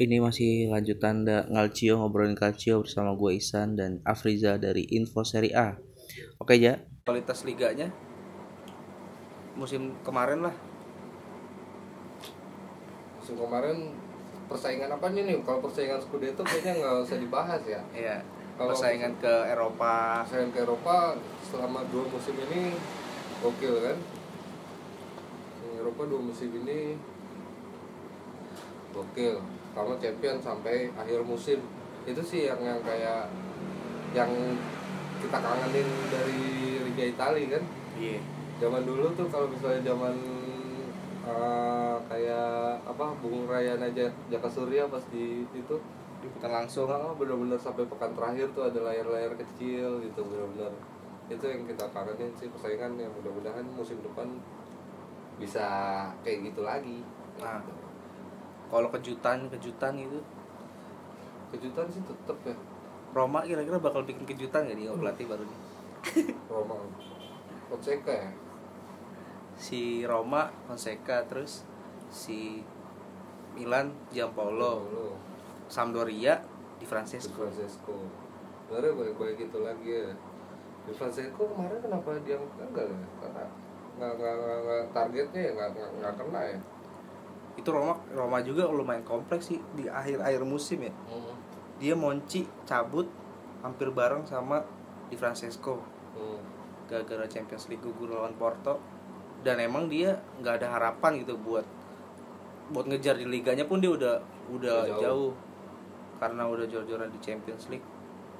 ini masih lanjutan da Ngalcio ngobrolin Calcio bersama gue Isan dan Afriza dari Info Serie A. Oke ya. Kualitas liganya musim kemarin lah. musim kemarin persaingan apa nih nih kalau persaingan Scudetto kayaknya nggak usah dibahas ya Iya. Kalau Persaingan ke Eropa. persaingan ke Eropa selama dua musim ini gokil kan Eropa dua musim ini gokil sama champion sampai akhir musim itu sih yang yang kayak yang kita kangenin dari Liga Italia kan Iya. zaman dulu tuh kalau misalnya zaman eh, kayak apa Bung Rayana aja Jaka Surya pas di itu Liputan langsung. oh, bener-bener sampai pekan terakhir tuh ada layar-layar kecil gitu bener-bener itu yang kita kangenin sih persaingan ya mudah-mudahan musim depan bisa kayak gitu lagi Nah, kalau kejutan kejutan gitu, kejutan sih tetep ya. Roma kira-kira bakal bikin kejutan gak nih? Pelatih baru nih? Roma. Fonseca ya? Si Roma, Fonseca, terus si Milan, Giampaolo, Lo Sampdoria, Di Di Francesco. Francesco sebenarnya baik-baik gitu lagi ya. Di Francesco kemarin kenapa dia enggak ya? Karena nggak nggak nggak- targetnya ya nggak nggak nggak kena ya Itu Roma Roma juga lumayan kompleks sih di akhir-akhir musim ya. Dia Monci cabut hampir bareng sama Di Francesco Hmm. gara-gara Champions League gugur lawan Porto dan emang dia nggak ada harapan gitu buat buat ngejar di liganya pun dia udah udah jauh. jauh. karena udah jor-joran di Champions League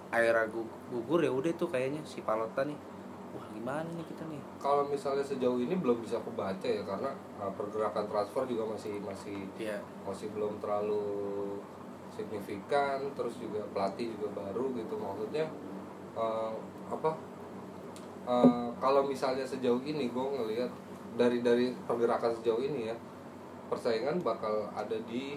akhirnya gu- gugur ya udah tuh kayaknya si Palota nih gimana nih kita nih? Kalau misalnya sejauh ini belum bisa kebaca ya karena uh, pergerakan transfer juga masih masih Iya. masih belum terlalu signifikan terus juga pelatih juga baru gitu. Maksudnya uh, apa uh, kalau misalnya sejauh ini gue ngelihat dari dari pergerakan sejauh ini ya persaingan bakal ada di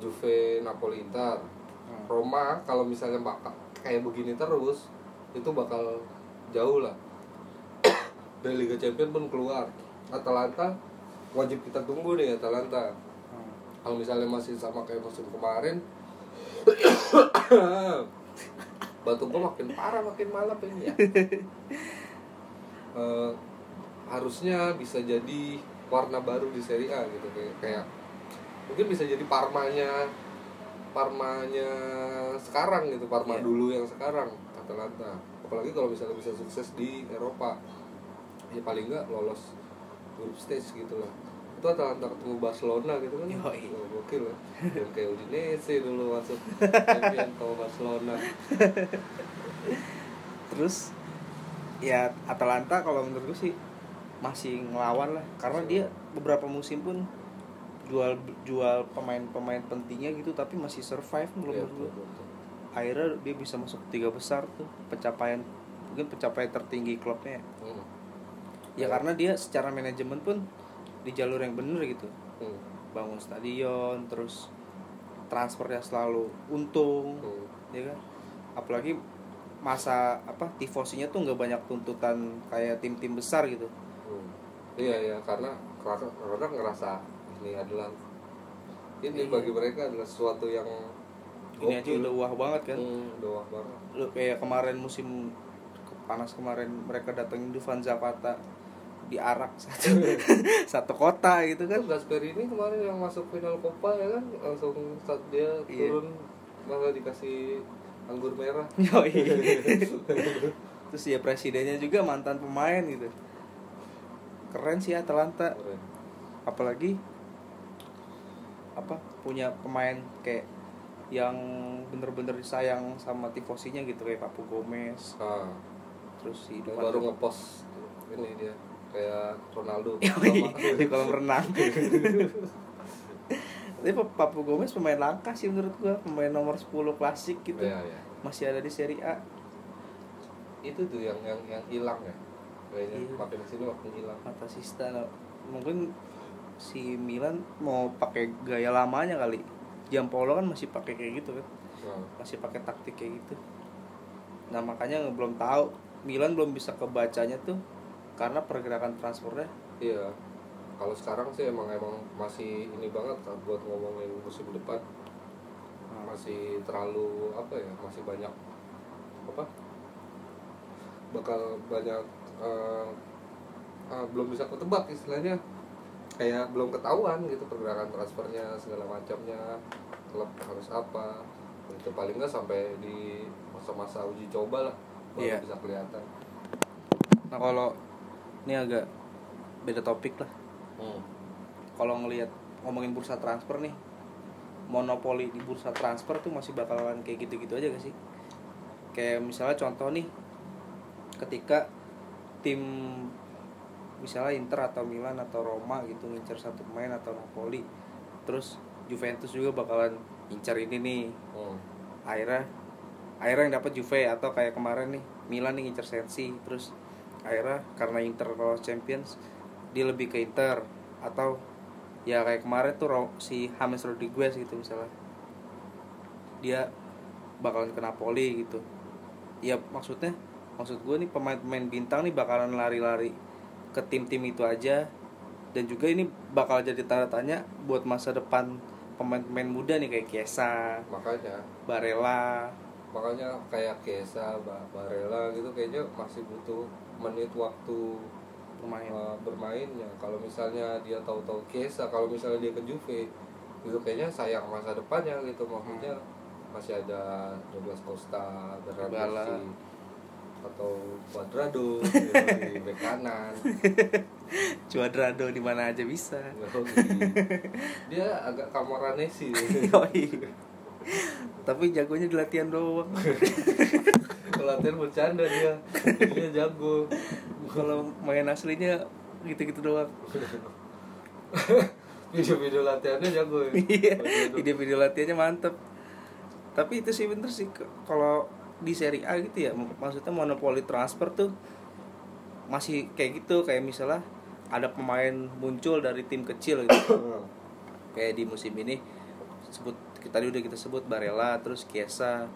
Juve Napoli Inter. Hmm. Roma kalau misalnya bakal kayak begini terus itu bakal jauh lah. Dari Liga Champions pun keluar. Atalanta wajib kita tunggu nih Atalanta. Hmm. kalau misalnya masih sama kayak musim kemarin batu gua makin parah makin malap ini ya. Eh, harusnya bisa jadi warna baru di Serie A gitu kayak kayak mungkin bisa jadi Parmanya Parmanya sekarang gitu Parma Iya. dulu yang sekarang Atalanta apalagi kalau misalnya bisa sukses di Eropa. Ya paling nggak lolos group stage gitu lah. Itu Atalanta ketemu Barcelona gitu kan. Yoi. Wah, gokil lah. Yang kayak Udinese dulu masuk champion sama Barcelona. Terus ya Atalanta kalau menurut gue sih masih ngelawan lah. Karena dia beberapa musim pun jual jual pemain-pemain pentingnya gitu tapi masih survive menurut betul, gue betul. Akhirnya dia bisa masuk tiga besar tuh pencapaian mungkin pencapaian tertinggi klubnya Hmm, ya karena dia secara manajemen pun di jalur yang bener gitu hmm, bangun stadion terus transfernya selalu untung hmm. ya kan apalagi masa apa tifosinya tuh nggak banyak tuntutan kayak tim-tim besar gitu Hmm. Iya iya karena karena, karena ngerasa ini adalah ini Iya. bagi mereka adalah sesuatu yang ini aja udah wah banget kan Hmm, udah wah banget. lu kayak kemarin musim panas kemarin mereka datengin Dufan Zapata diarak satu satu kota gitu Kan kan Gasperini kemarin yang masuk final Copa ya kan langsung saat dia Iya. turun malah dikasih anggur merah. Yoi. terus ya presidennya juga mantan pemain gitu keren sih Atalanta Keren. apalagi apa punya pemain kayak yang bener-bener disayang sama tifosinya gitu kayak Papu Gomez Ah, terus si Dufan baru ngepost ini dia kayak Ronaldo. Di kolam renang tapi Pa- Papu Gomez pemain langka sih menurut gua pemain nomor 10 klasik gitu Iya, iya. masih ada di Serie A Itu tuh yang yang yang hilang ya. Kayaknya Iya. makin ke sini makin hilang. mata Sista no. mungkin si Milan mau pakai gaya lamanya kali Giampolo kan masih pakai kayak gitu kan. Nah, masih pakai taktik kayak gitu. Nah makanya belum tahu. Milan belum bisa kebacanya tuh karena pergerakan transfernya. Iya. kalau sekarang sih emang emang masih ini banget kan buat ngomongin musim depan. Masih terlalu apa ya masih banyak apa? Bakal banyak eh, ah, belum bisa ketebak istilahnya kayak belum ketahuan gitu pergerakan transfernya segala macamnya klub harus apa itu paling nggak sampai di masa-masa uji coba lah baru Iya. bisa kelihatan Nah kalau ini agak beda topik lah. Hmm. Kalau ngelihat ngomongin bursa transfer nih, monopoli di bursa transfer tuh masih bakalan kayak gitu-gitu aja gak sih? Kayak misalnya contoh nih, ketika tim misalnya Inter atau Milan atau Roma gitu ngincer satu pemain atau Napoli, terus Juventus juga bakalan ngincer ini nih, Hmm. akhirnya akhirnya yang dapat Juve atau kayak kemarin nih Milan nih ngincer Chelsea terus akhirnya karena Inter lolos Champions dia lebih ke Inter atau ya kayak kemarin tuh si James Rodriguez gitu misalnya. Dia bakalan ke Napoli gitu. Ya maksudnya maksud gue nih pemain-pemain bintang nih bakalan lari-lari ke tim-tim itu aja. Dan juga ini bakal jadi tanda tanya buat masa depan pemain-pemain muda nih kayak Kiesa, makanya. Barella, makanya kayak Kesa, Ba- Barella gitu kayaknya masih butuh menit waktu pemain. uh, bermainnya kalau misalnya dia tahu-tahu Kesa kalau misalnya dia ke Juve itu kayaknya sayang masa depannya gitu. Maksudnya masih ada Douglas Costa. Bernardo atau Cuadrado di bek kanan Cuadrado di mana aja bisa. Dia agak Camoranesi Yoi. Tapi jagonya di latihan doang. latihan bercanda dia dia jago Kalau main aslinya gitu-gitu doang. video-video latihannya jago ya Iya, video-video latihannya mantep. Tapi itu sih bener sih kalau di Serie A gitu ya, mak- maksudnya monopoli transfer tuh masih kayak gitu. Kayak misalnya ada pemain muncul dari tim kecil gitu. kayak di musim ini sebut kita udah kita sebut Barella terus Chiesa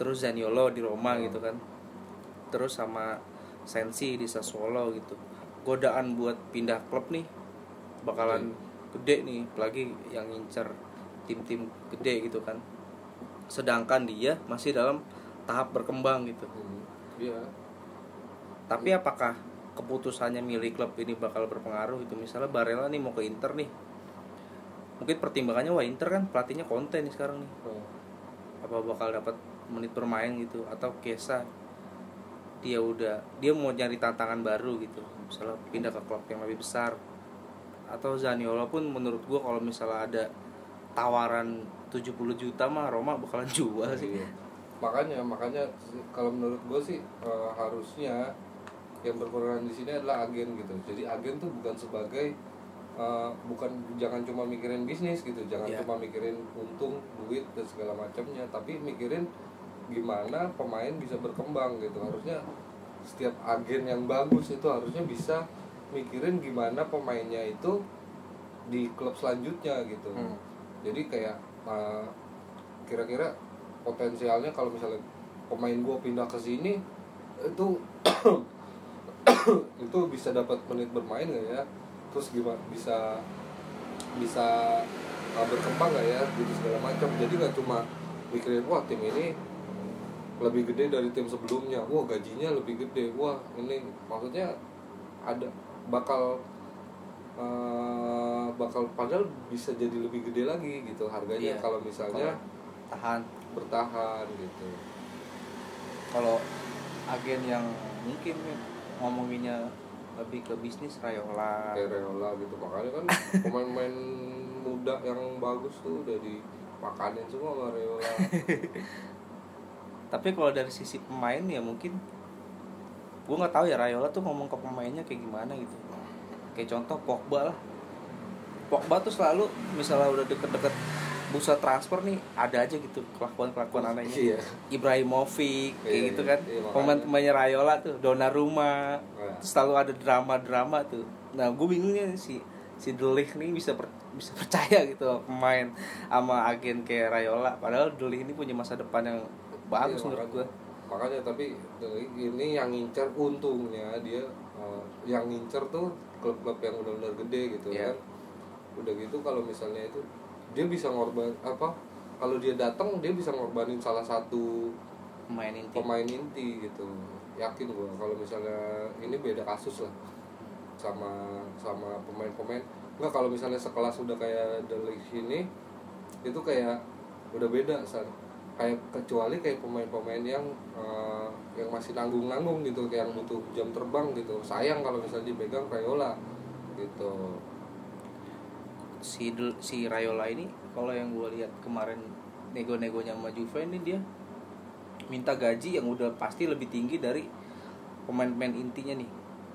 terus Zaniolo di Roma Hmm. gitu kan. Terus sama Sensi di Sassuolo gitu. Godaan buat pindah klub nih bakalan gede nih apalagi yang ngincer tim-tim gede gitu kan. Sedangkan dia masih dalam tahap berkembang gitu. Hmm, iya. Tapi apakah keputusannya milih klub ini bakal berpengaruh itu misalnya Barella nih mau ke Inter nih. Mungkin pertimbangannya wah Inter kan pelatihnya konten nih sekarang nih. Oh, apa bakal dapat menit bermain gitu? Atau Kesa dia udah dia mau nyari tantangan baru gitu. Misalnya pindah ke klub yang lebih besar. Atau Zaniolo pun menurut gua kalau misalnya ada tawaran 70 juta mah Roma bakalan jual sih. iya. Makanya makanya kalau menurut gue sih eh, harusnya yang berperan di sini adalah agen gitu. Jadi agen tuh bukan sebagai eh, bukan jangan cuma mikirin bisnis gitu. Jangan Iya. cuma mikirin untung duit dan segala macamnya. Tapi mikirin gimana pemain bisa berkembang gitu. Harusnya setiap agen yang bagus itu harusnya bisa mikirin gimana pemainnya itu di klub selanjutnya gitu. Hmm. jadi kayak uh, kira-kira potensialnya kalau misalnya pemain gue pindah ke sini itu itu bisa dapat menit bermain gak ya? Terus gimana? Bisa bisa uh, berkembang gak ya? Gitu segala macam. Jadi nggak cuma mikirin wah tim ini lebih gede dari tim sebelumnya. Wah gajinya lebih gede. Wah ini maksudnya ada bakal uh, bakal padahal bisa jadi lebih gede lagi gitu harganya Iya. kalau misalnya tahan bertahan gitu. Kalau agen yang mungkin ngomonginnya lebih ke bisnis Rayola. Kayak Reola gitu makanya kan pemain-pemain muda yang bagus tuh udah dipakanin semua sama Reola tapi kalau dari sisi pemain ya mungkin gue nggak tahu ya Rayola tuh ngomong ke pemainnya kayak gimana gitu. Kayak contoh Pogba lah. Pogba tuh selalu misalnya udah deket-deket bursa transfer nih ada aja gitu kelakuan-kelakuan anehnya. iya. Ibrahimovic kayak Iya, gitu iya. kan Iya, pemain-pemainnya Rayola tuh Donnarumma. Nah, terus selalu ada drama-drama tuh. Nah gue bingungnya si si Delik nih bisa per- bisa percaya gitu pemain sama agen kayak Rayola padahal Delik ini punya masa depan yang bagus iya, menurut gue makanya. Tapi ini yang ngincer untungnya dia eh, yang ngincer tuh klub-klub yang benar-benar gede gitu Iya. kan. Udah gitu kalau misalnya itu dia bisa ngorban apa kalau dia datang dia bisa ngorbanin salah satu pemain inti. pemain inti gitu. Yakin gua kalau misalnya ini beda kasus lah sama sama pemain-pemain. Nggak kalau misalnya sekelas udah kayak Delik ini itu kayak udah beda san. Kayak kecuali kayak pemain-pemain yang eh, yang masih nanggung-nanggung gitu kayak yang butuh jam terbang gitu. Sayang kalau misalnya dipegang Rayola gitu si si Rayola ini kalau yang gue lihat kemarin nego-negonya sama Juve ini dia minta gaji yang udah pasti lebih tinggi dari pemain-pemain intinya nih.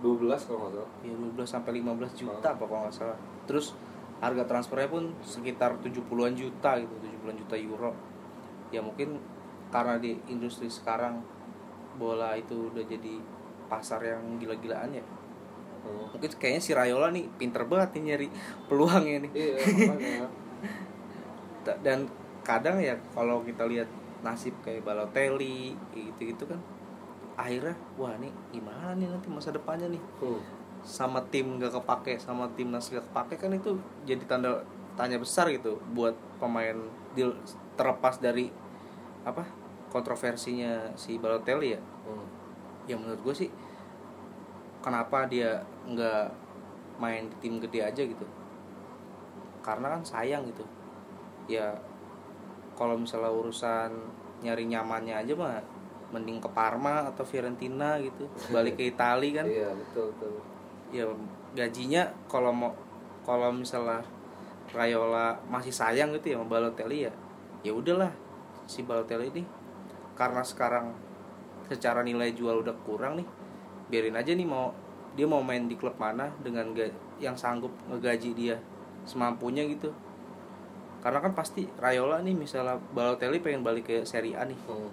12 kalau nggak salah. Ya 12 sampai 15 juta apa kalau nggak salah. Terus harga transfernya pun sekitar 70-an juta gitu 70-an juta euro. Ya mungkin karena di industri sekarang bola itu udah jadi pasar yang gila-gilaan ya Hmm. mungkin kayaknya si Rayola nih pinter banget nih nyari peluangnya nih iya dan kadang ya kalau kita lihat nasib kayak Balotelli gitu gitu kan akhirnya wah nih gimana nih nanti masa depannya nih Hmm. sama tim gak kepake sama timnas gak kepake kan itu jadi tanda tanya besar gitu buat pemain deal terlepas dari apa kontroversinya si Balotelli ya Hmm. ya menurut gue sih kenapa dia nggak main di tim gede aja gitu? Karena kan sayang gitu. Ya kalau misalnya urusan nyari nyamannya aja mah mending ke Parma atau Fiorentina gitu. Balik ke Italia kan. Iya betul betul. Ya gajinya kalau mau kalau misalnya Rayola masih sayang gitu ya sama Balotelli ya ya udahlah. Si Balotelli ini karena sekarang secara nilai jual udah kurang nih biarin aja nih mau dia mau main di klub mana dengan ga- yang sanggup ngegaji dia semampunya gitu karena kan pasti Rayola nih misalnya Balotelli pengen balik ke Serie A nih Hmm.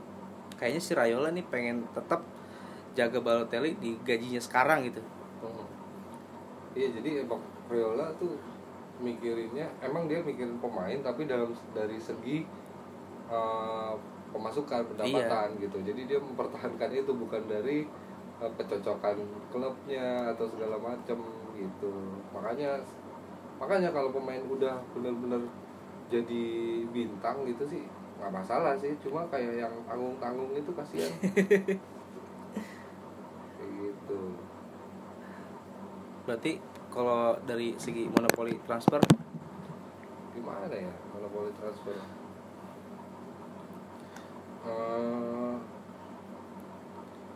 kayaknya si Rayola nih pengen tetap jaga Balotelli di gajinya sekarang gitu Hmm. Iya jadi emang Rayola tuh mikirinnya emang dia mikirin pemain tapi dalam dari segi eh, pemasukan pendapatan gitu. Jadi dia mempertahankan itu bukan dari kecocokan klubnya atau segala macam gitu. Makanya makanya kalau pemain udah benar-benar jadi bintang gitu sih nggak masalah sih. Cuma kayak yang tanggung-tanggung itu kasihan. Kayak gitu. Berarti kalau dari segi monopoli transfer? Gimana ya monopoli transfer? Eh,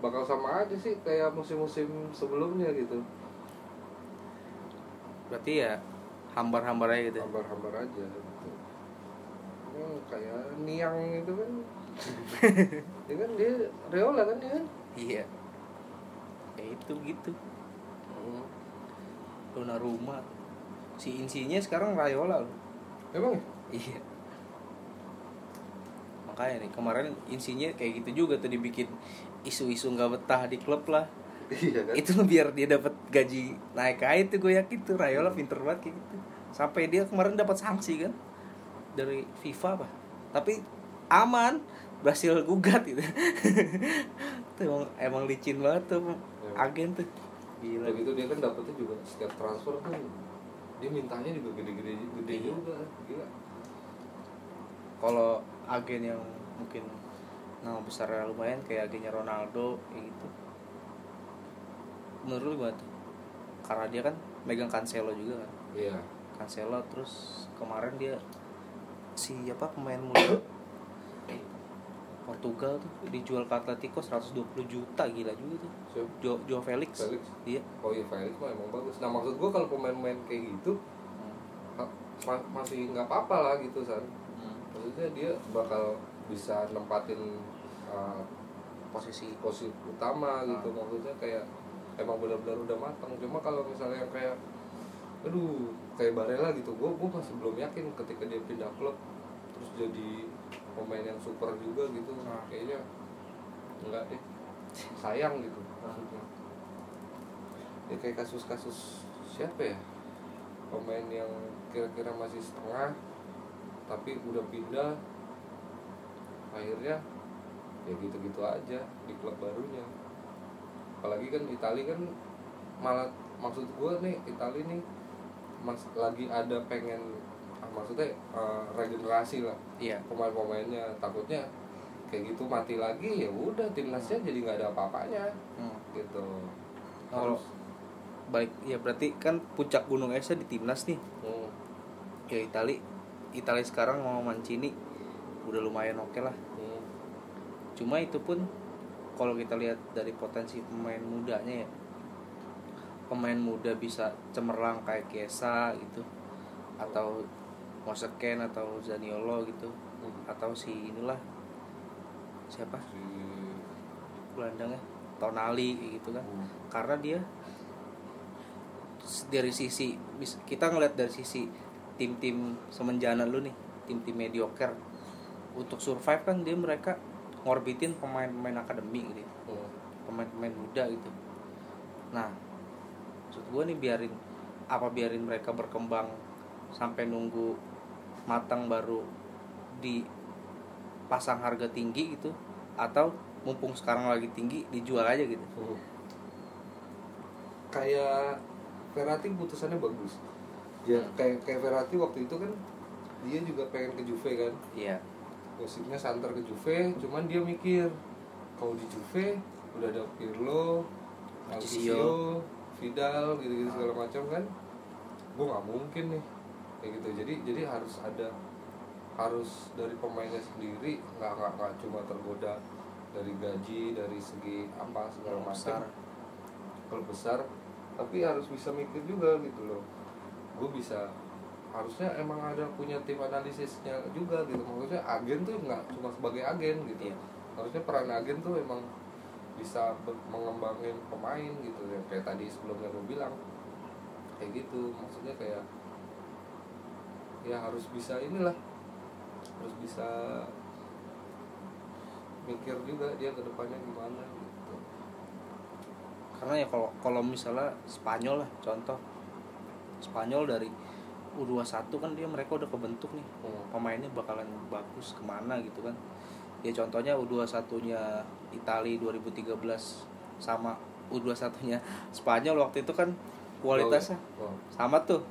bakal sama aja sih kayak musim-musim sebelumnya gitu berarti ya hambar-hambar aja gitu. hambar-hambar aja gitu. Hmm, kayak Niang itu kan dia kan dia Reola kan dia kan Iya. Ya itu gitu. Hmm. Donnarumma. Si insinya sekarang Rayola loh. emang ya? Iya. Makanya nih kemarin insinya kayak gitu juga tuh dibikin isu-isu nggak betah di klub lah. iya kan Itu biar dia dapat gaji naik aja tuh gue yakin tuh Rayola pinter banget kayak gitu. Sampai dia kemarin dapat sanksi kan dari FIFA apa. Tapi aman berhasil gugat gitu. tuh emang, emang licin banget tuh agen tuh. Gila. Udah gitu dia kan dapetnya juga setiap transfer tuh dia mintanya juga gede-gede gede Iya. juga gila kalau agen yang mungkin nama besarnya lumayan kayak agennya Ronaldo kayak gitu menurut gimana tuh karena dia kan megang Cancelo juga kan iya Cancelo terus kemarin dia si apa pemain muda Portugal tuh dijual ke Atletico 120 juta gila juga tuh Siapa? Jo, Jo Felix. Felix. iya oh iya Felix mah emang bagus nah maksud gua kalau pemain-pemain kayak gitu Hmm. masih nggak apa-apa lah gitu san. Maksudnya dia bakal bisa nempatin uh, posisi posisi utama gitu. Ah. maksudnya kayak emang benar-benar udah matang. Cuma kalau misalnya yang kayak aduh kayak Barella gitu. Gue gue masih belum yakin ketika dia pindah klub terus jadi pemain yang super juga gitu. Ah. kayaknya enggak deh. Sayang gitu maksudnya. Ya kayak kasus-kasus siapa ya? Pemain yang kira-kira masih setengah tapi udah pindah akhirnya ya gitu-gitu aja di klub barunya. Apalagi kan Italia kan malah maksud gue nih Italia nih mas lagi ada pengen ah, maksudnya eh, regenerasi lah iya. pemain-pemainnya. Takutnya kayak gitu mati lagi ya udah timnasnya jadi nggak ada apa-apanya. Hmm. gitu. Kalau- baik ya berarti kan puncak gunung esnya di timnas nih. Hmm, ya Itali Itali sekarang mau Mancini udah lumayan oke lah. Hmm, cuma itu pun kalau kita lihat dari potensi pemain mudanya ya pemain muda bisa cemerlang kayak Kiesa gitu atau Moseken atau Zaniolo gitu hmm. atau si inilah siapa? Si- gelandangnya? Tonali gitu kan. Hmm. karena dia dari sisi kita ngeliat dari sisi tim-tim semenjana lu nih tim-tim mediocre untuk survive kan dia mereka ngorbitin pemain-pemain akademi gitu. Hmm. pemain-pemain muda gitu nah maksud gue nih biarin apa biarin mereka berkembang sampai nunggu matang baru dipasang harga tinggi gitu atau mumpung sekarang lagi tinggi dijual aja gitu Hmm. kayak Verratti putusannya bagus ya kayak kayak Verratti waktu itu kan dia juga pengen ke Juve kan. Iya. Musiknya santer ke Juve cuman dia mikir kalau di Juve udah ada Pirlo. Marchisio Vidal gitu-gitu segala macam kan. Gue nggak mungkin nih kayak gitu. Jadi jadi harus ada harus dari pemainnya sendiri nggak nggak nggak cuma tergoda dari gaji dari segi apa segala macam. kalau besar tapi harus bisa mikir juga gitu loh gue bisa harusnya emang ada punya tim analisisnya juga gitu. Maksudnya agen tuh nggak cuma sebagai agen gitu. Iya. harusnya peran agen tuh emang bisa mengembangin pemain gitu. Ya kayak tadi sebelumnya gue bilang kayak gitu. Maksudnya kayak ya harus bisa inilah harus bisa mikir juga dia ke depannya gimana gitu. Karena ya kalau kalau misalnya Spanyol lah contoh Spanyol dari U21 kan dia mereka udah kebentuk nih. Hmm. pemainnya bakalan bagus ke mana gitu kan. Ya contohnya U21 nya Itali 2013 sama U21 nya Spanyol waktu itu kan kualitasnya Oh, sama tuh.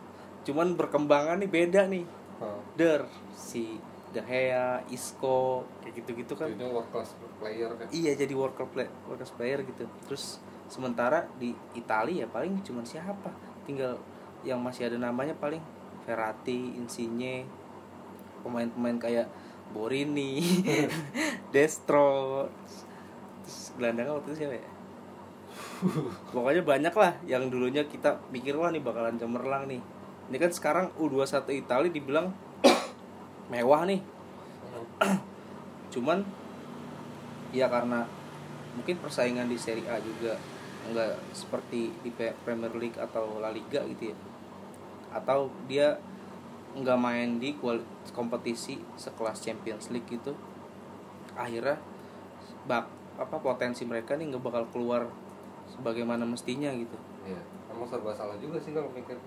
Cuman berkembangan nih beda nih. Oh. Der si De Gea, Isco kayak gitu-gitu kan. Jadinya world class player kan. Iya jadi world class play, world class player gitu. Terus sementara di Italia ya paling cuman siapa? Tinggal yang masih ada namanya paling Verratti, Insigne pemain-pemain kayak Borini, Destro terus gelandangnya waktu itu siapa ya? Pokoknya banyak lah yang dulunya kita pikir wah nih bakalan cemerlang nih. Ini kan sekarang U21 Italia dibilang mewah nih. Cuman ya karena mungkin persaingan di Serie A juga nggak seperti di Premier League atau La Liga gitu ya atau dia nggak main di kompetisi sekelas Champions League gitu akhirnya bak apa potensi mereka nih nggak bakal keluar sebagaimana mestinya gitu Iya, emang serba salah juga sih kalau mikir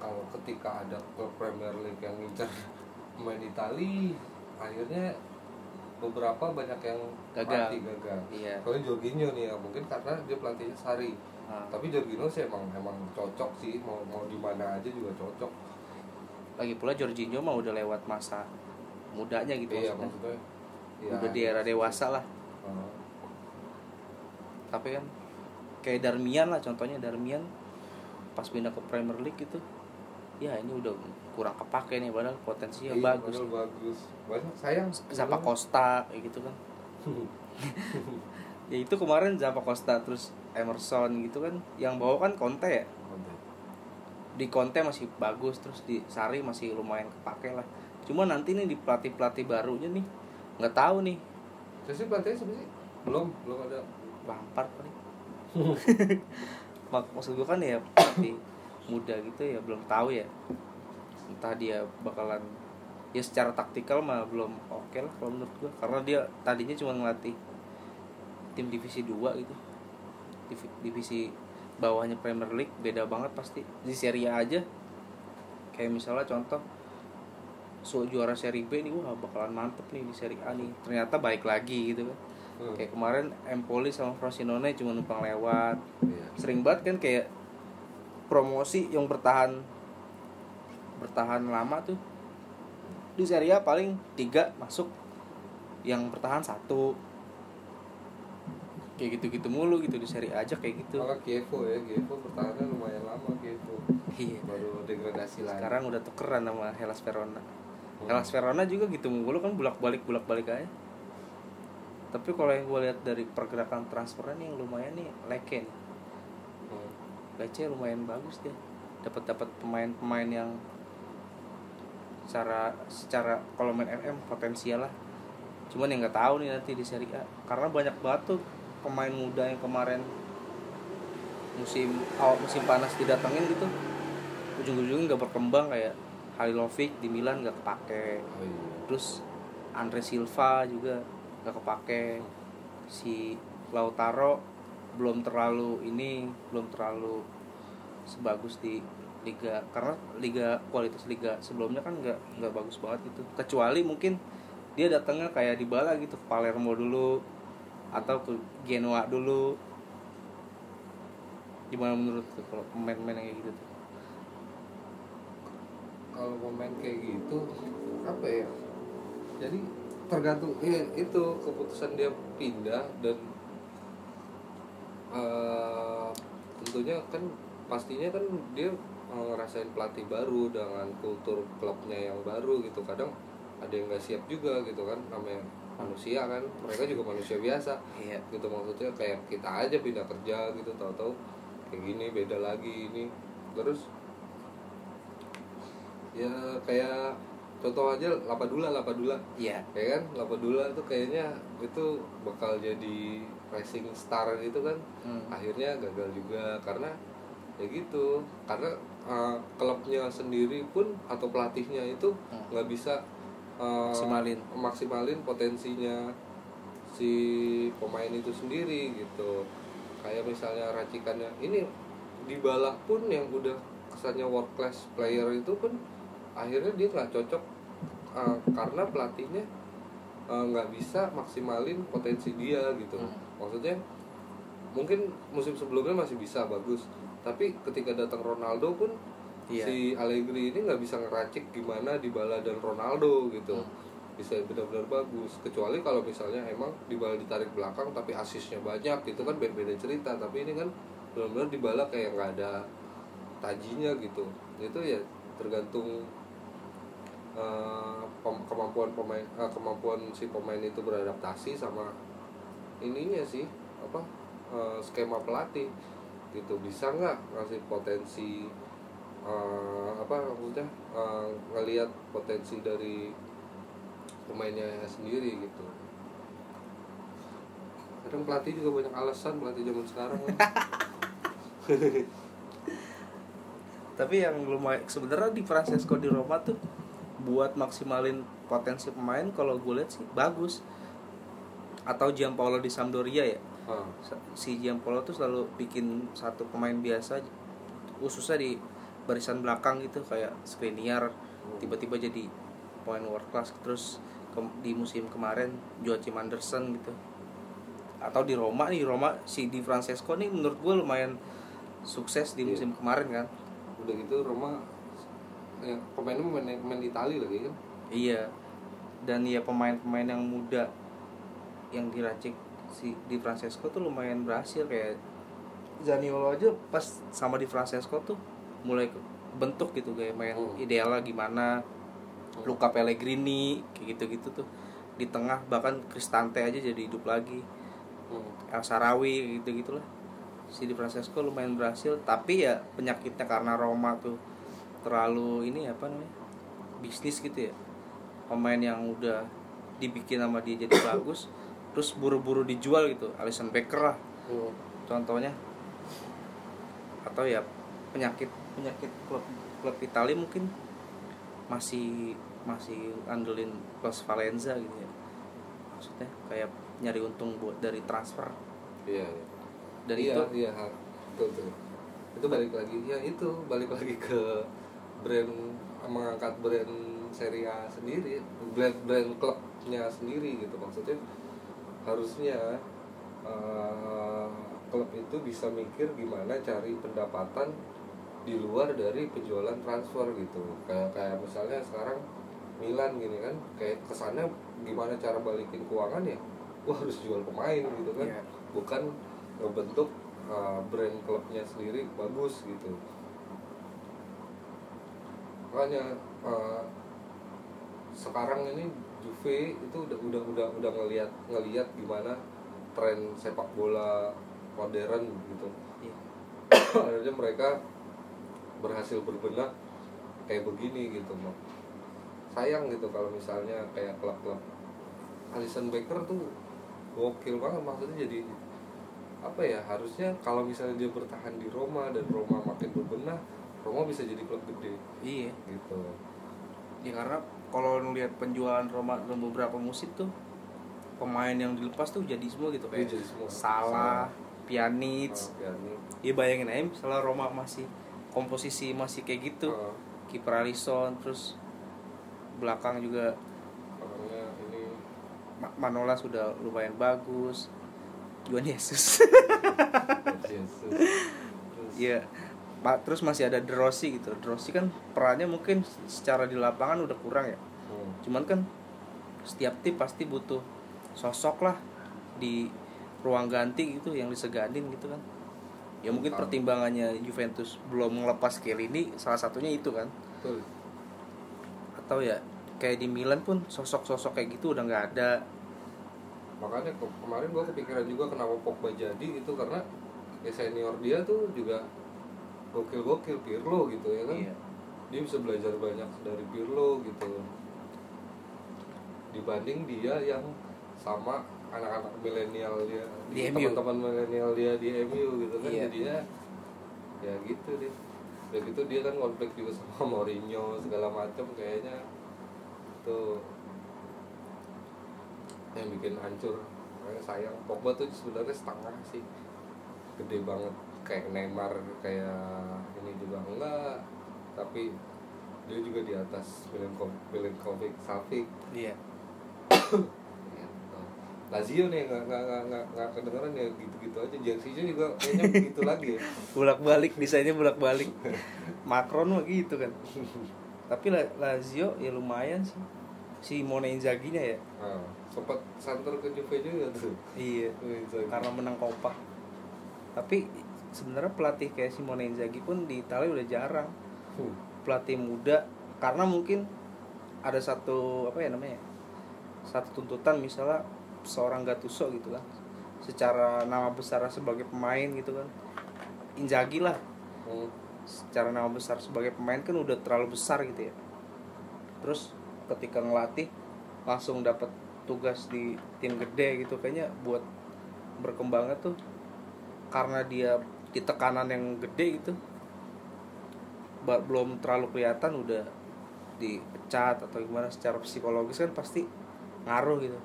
kalau ketika ada klub Premier League yang ngincar pemain Itali, akhirnya beberapa banyak yang Gagal. mati gagal. iya Kalau Jorginho nih ya mungkin karena dia pelatihnya Sari. Nah, Tapi Jorginho sih emang emang cocok sih mau mau di mana aja juga cocok. lagi pula Jorginho mah udah lewat masa mudanya gitu iya maksudnya. maksudnya. ya, udah di era dewasa lah Oh, tapi kan kayak Darmian lah contohnya Darmian pas pindah ke Premier League gitu ya ini udah kurang kepake nih padahal potensinya iya, bagus padahal bagus. Banyak sayang. Zappa Costa kayak gitu kan ya itu kemarin Zappa Costa terus Emerson gitu kan yang bawa kan Conte ya? Di Conte masih bagus terus di Sari masih lumayan kepake lah. Cuma nanti nih di pelatih pelatih barunya nih nggak tahu nih. Terus siapa sih? Belum, belum ada. Lampard paling. Mak maksud gue kan ya pelatih muda gitu ya belum tahu ya. Entah dia bakalan ya secara taktikal mah belum oke lah kalau menurut gue karena dia tadinya cuma ngelatih tim divisi 2 gitu divisi bawahnya Premier League beda banget pasti. Di Serie A aja. Kayak misalnya contoh so juara Serie B nih wah bakalan mantep nih di Serie A nih. Ternyata baik lagi gitu kan. Hmm. kayak kemarin Empoli sama Frosinone cuma numpang lewat. Iya. sering banget kan kayak promosi yang bertahan bertahan lama tuh. Di Serie A paling tiga masuk yang bertahan satu kayak gitu-gitu mulu gitu di Serie A aja kayak gitu Malah Kievo ya, Kievo bertahannya lumayan lama Kievo. iya Baru degradasi lagi. sekarang udah tukeran sama Hellas Verona Hmm. Hellas Verona juga gitu mulu kan bolak-balik bolak-balik aja tapi kalau yang gue lihat dari pergerakan transfernya nih yang lumayan nih Leke nih Hmm. Lece lumayan bagus dia dapat dapat pemain-pemain yang secara secara kalau main FM potensial lah cuman yang nggak tahu nih nanti di Serie A karena banyak tuh pemain muda yang kemarin musim awal musim panas didatengin gitu ujung-ujungnya nggak berkembang kayak Halilovic di Milan nggak kepake. Oh iya. terus Andre Silva juga nggak kepake. Si Lautaro belum terlalu ini belum terlalu sebagus di liga karena liga kualitas liga sebelumnya kan nggak nggak bagus banget gitu. Kecuali mungkin dia datangnya kayak di Bala gitu Palermo dulu atau ke Genoa dulu. Gimana menurut tuh kalau pemain-pemain yang kayak gitu tuh? Kalau pemain kayak gitu apa ya? Jadi tergantung ya, itu keputusan dia pindah dan eh, tentunya kan pastinya kan dia ngerasain pelatih baru dengan kultur klubnya yang baru gitu. Kadang ada yang nggak siap juga gitu kan namanya manusia kan mereka juga manusia biasa. Iya. Gitu maksudnya kayak kita aja pindah kerja gitu tahu-tahu kayak gini beda lagi ini. Terus ya kayak contoh aja Lapadula Lapadula. Iya. Ya kan? Lapadula tuh kayaknya itu bakal jadi racing star gitu kan. Hmm. akhirnya gagal juga karena ya gitu. Karena uh, klubnya sendiri pun atau pelatihnya itu Hmm. nggak bisa uh, Maksimalin. maksimalin potensinya si pemain itu sendiri gitu kayak misalnya racikannya ini di balak pun yang udah kesannya world class player itu pun akhirnya dia nggak cocok uh, karena pelatihnya uh, nggak bisa maksimalin potensi dia gitu Hmm. maksudnya mungkin musim sebelumnya masih bisa bagus tapi ketika datang Ronaldo pun Iya. si Allegri ini nggak bisa ngeracik gimana Dybala dan Ronaldo gitu. Hmm. bisa benar-benar bagus. Kecuali kalau misalnya emang Dybala ditarik belakang tapi asisnya banyak gitu kan beda-beda cerita. Tapi ini kan benar-benar Dybala kayak nggak ada tajinya gitu. Itu ya tergantung pem- kemampuan pemain eh, kemampuan si pemain itu beradaptasi sama ininya sih apa eh, skema pelatih gitu. Bisa nggak ngasih potensi eh, apa maksudnya? Eh, ngelihat potensi dari pemainnya sendiri gitu. Kadang pelatih juga banyak alasan pelatih zaman sekarang. Tapi yang lumayan sebenarnya di Francesco di Roma tuh buat maksimalin potensi pemain kalau gue lihat sih bagus. Atau Gianpaolo di Sampdoria ya. Ah, si Gianpaolo tuh selalu bikin satu pemain biasa khususnya di barisan belakang gitu kayak Skriniar tiba-tiba jadi pemain world class. Terus ke- di musim kemarin Joachim Anderson gitu. Atau di Roma nih Roma si Di Francesco nih menurut gue lumayan sukses di Iya. musim kemarin kan? Udah gitu Roma yang pemainnya pemain pemain Itali lagi kan? Iya. Dan ya pemain-pemain yang muda yang diracik si di Francesco tuh lumayan berhasil. Kayak Zaniolo aja pas sama di Francesco tuh mulai bentuk gitu kayak main Hmm. idealnya gimana Luca Pellegrini kayak gitu-gitu tuh. Di tengah bahkan Cristante aja jadi hidup lagi. Hmm. El Sarawi gitu gitulah si di Francesco lumayan berhasil tapi ya penyakitnya karena Roma tuh terlalu ini apa namanya bisnis gitu ya. Pemain yang udah dibikin sama dia jadi bagus terus buru-buru dijual gitu. Alisson Becker lah. Hmm. contohnya. Atau ya penyakit penyakit klub klub Italia mungkin masih masih andelin plus Valenza gitu ya. Maksudnya kayak nyari untung buat dari transfer. Iya. Iya. dan iya, itu? iya betul betul. Itu balik lagi ya itu balik lagi ke brand mengangkat brand Serie A sendiri brand brand klubnya sendiri gitu. Maksudnya harusnya eh, klub itu bisa mikir gimana cari pendapatan di luar dari penjualan transfer gitu. Kayak kayak misalnya sekarang Milan gini kan kayak kesannya gimana cara balikin keuangan ya? Wah harus jual pemain gitu kan. Iya. bukan ngebentuk uh, brand klubnya sendiri bagus gitu. Makanya uh, sekarang ini Juve itu udah udah udah udah ngelihat ngelihat gimana tren sepak bola modern gitu. Iya. akhirnya mereka berhasil berbenah kayak begini gitu Mak. sayang gitu kalau misalnya kayak klub-klub Alisson Becker tuh gokil banget maksudnya jadi apa ya harusnya kalau misalnya dia bertahan di Roma dan Roma makin berbenah Roma bisa jadi klub gede iya gitu ya karena kalau ngelihat penjualan Roma dalam beberapa musim tuh pemain yang dilepas tuh jadi semua gitu Iya, kayak jadi semua. Salah, Pjanic, Ah, ya, ini. ya bayangin aja misalnya Roma masih komposisi masih kayak gitu. Ah, kiper Alisson terus belakang juga orangnya ini. Ma- Manola sudah lumayan bagus. Juan terus Iya. Terus masih ada De Rossi gitu. De Rossi kan perannya mungkin secara di lapangan udah kurang ya. Hmm, cuman kan setiap tim pasti butuh sosok lah di ruang ganti gitu yang disegadin gitu kan ya mungkin Paham. pertimbangannya Juventus belum melepas ini salah satunya itu kan. Betul. Atau ya kayak di Milan pun sosok-sosok kayak gitu udah nggak ada. Makanya ke- kemarin gue kepikiran juga kenapa Pogba jadi itu karena ya senior dia tuh juga gokil-gokil Pirlo gitu ya kan. Iya. dia bisa belajar banyak dari Pirlo gitu. Dibanding dia yang sama anak-anak milenial dia. Di teman-teman milenial dia di MU gitu kan Iya. jadinya ya gitu deh. Udah gitu dia kan konflik juga sama Mourinho segala macam kayaknya. Tuh yang bikin hancur. Makanya sayang. Pogba tuh sebenarnya setengah sih. Gede banget. Kayak Neymar kayak ini juga enggak. Tapi dia juga di atas Milinkovic Milinkovic Savic iya. Lazio nih nggak nggak nggak nggak nggak kedengeran ya gitu-gitu aja. Jersinya juga kayaknya begitu lagi ya. Bolak-balik desainnya bolak-balik. Macron mah gitu kan. Tapi La- Lazio ya lumayan sih. Si Simone Inzaghi-nya ya. Nah, sempat santer ke Juve juga tuh. Iya Inzaghi. karena menang Coppa tapi sebenarnya pelatih kayak Simone Inzaghi pun di Italia udah jarang. Hmm. pelatih muda karena mungkin ada satu apa ya namanya satu tuntutan misalnya seorang Gattuso gitu kan. Secara nama besar sebagai pemain gitu kan. Inzaghi lah. Hmm. secara nama besar sebagai pemain kan udah terlalu besar gitu ya. Terus ketika ngelatih langsung dapat tugas di tim gede gitu. Kayaknya buat berkembangnya tuh karena dia di tekanan yang gede gitu belum terlalu kelihatan udah dipecat atau gimana secara psikologis kan pasti ngaruh gitu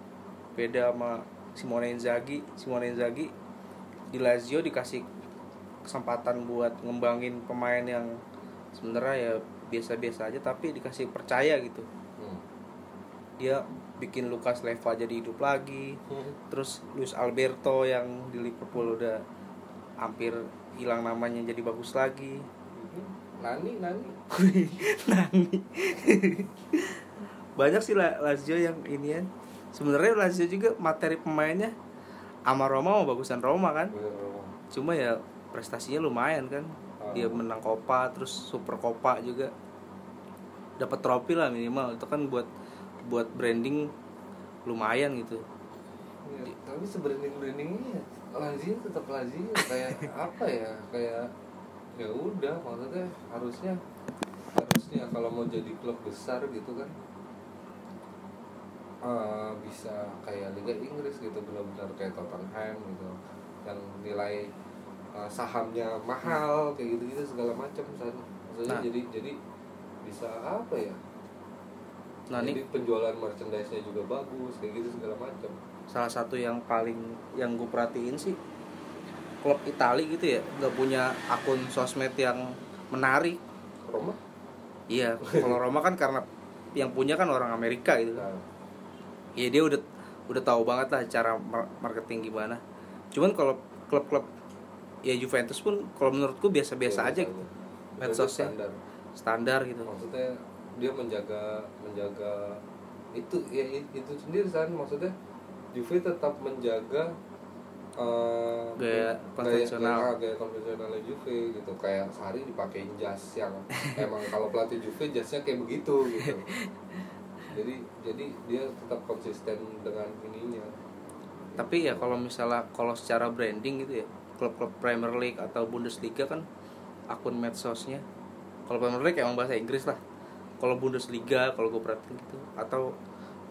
beda sama Simone Inzaghi. Simone Inzaghi di Lazio dikasih kesempatan buat ngembangin pemain yang sebenarnya ya biasa-biasa aja tapi dikasih percaya gitu. Hmm. dia bikin Lucas Leiva jadi hidup lagi. Hmm. terus Luis Alberto yang di Liverpool udah hampir hilang namanya jadi bagus lagi. Nani Nani? Nani. Banyak sih La- Lazio yang ini ya sebenarnya Lazio juga materi pemainnya. Sama Roma mau bagusan Roma kan. Roma. cuma ya prestasinya lumayan kan. Dia Oh. menang Copa terus Super Copa juga. Dapat trofi lah minimal. Itu kan buat buat branding lumayan gitu. Ya, tapi sebranding brandingnya Lazio tetap Lazio. Kayak apa ya? Kayak ya udah maksudnya harusnya harusnya kalau mau jadi klub besar gitu kan eh, bisa kayak Liga Inggris gitu benar-benar kayak Tottenham gitu yang nilai eh, sahamnya mahal kayak gitu-gitu segala macam maksudnya Nah. jadi jadi bisa apa ya? Nah jadi penjualan merchandise-nya juga bagus kayak gitu segala macam. Salah satu yang paling yang gue perhatiin sih klub Itali gitu ya nggak punya akun sosmed yang menarik. Roma? Iya kalau Roma kan karena yang punya kan orang Amerika gitu kan. Nah, ya dia udah udah tahu banget lah cara mar- marketing gimana. Cuman kalau klub-klub ya Juventus pun kalau menurutku biasa-biasa aja gitu. Udah Medsosnya. standar. standar gitu. Maksudnya dia menjaga menjaga itu ya itu sendiri kan. Maksudnya Juve tetap menjaga eh, Gaya konvensional. gaya, gaya konvensionalnya Juve gitu. Kayak sehari dipakein jas yang emang kalau pelatih Juve jasnya kayak begitu gitu jadi jadi dia tetap konsisten dengan ininya. Tapi ya kalau misalnya kalau secara branding gitu ya klub-klub Premier League atau Bundesliga kan akun medsosnya. Kalau Premier League emang bahasa Inggris lah. Kalau Bundesliga kalau gue perhatiin gitu. Atau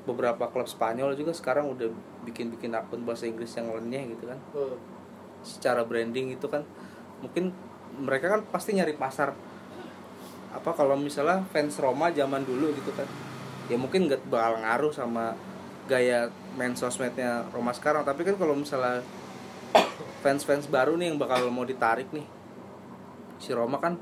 beberapa klub Spanyol juga sekarang udah bikin-bikin akun bahasa Inggris yang lainnya gitu kan. Secara branding itu kan mungkin mereka kan pasti nyari pasar. Apa kalau misalnya fans Roma zaman dulu gitu kan ya mungkin nggak bakal ngaruh sama gaya main sosmednya Roma sekarang. Tapi kan kalau misalnya fans-fans baru nih yang bakal mau ditarik nih si Roma kan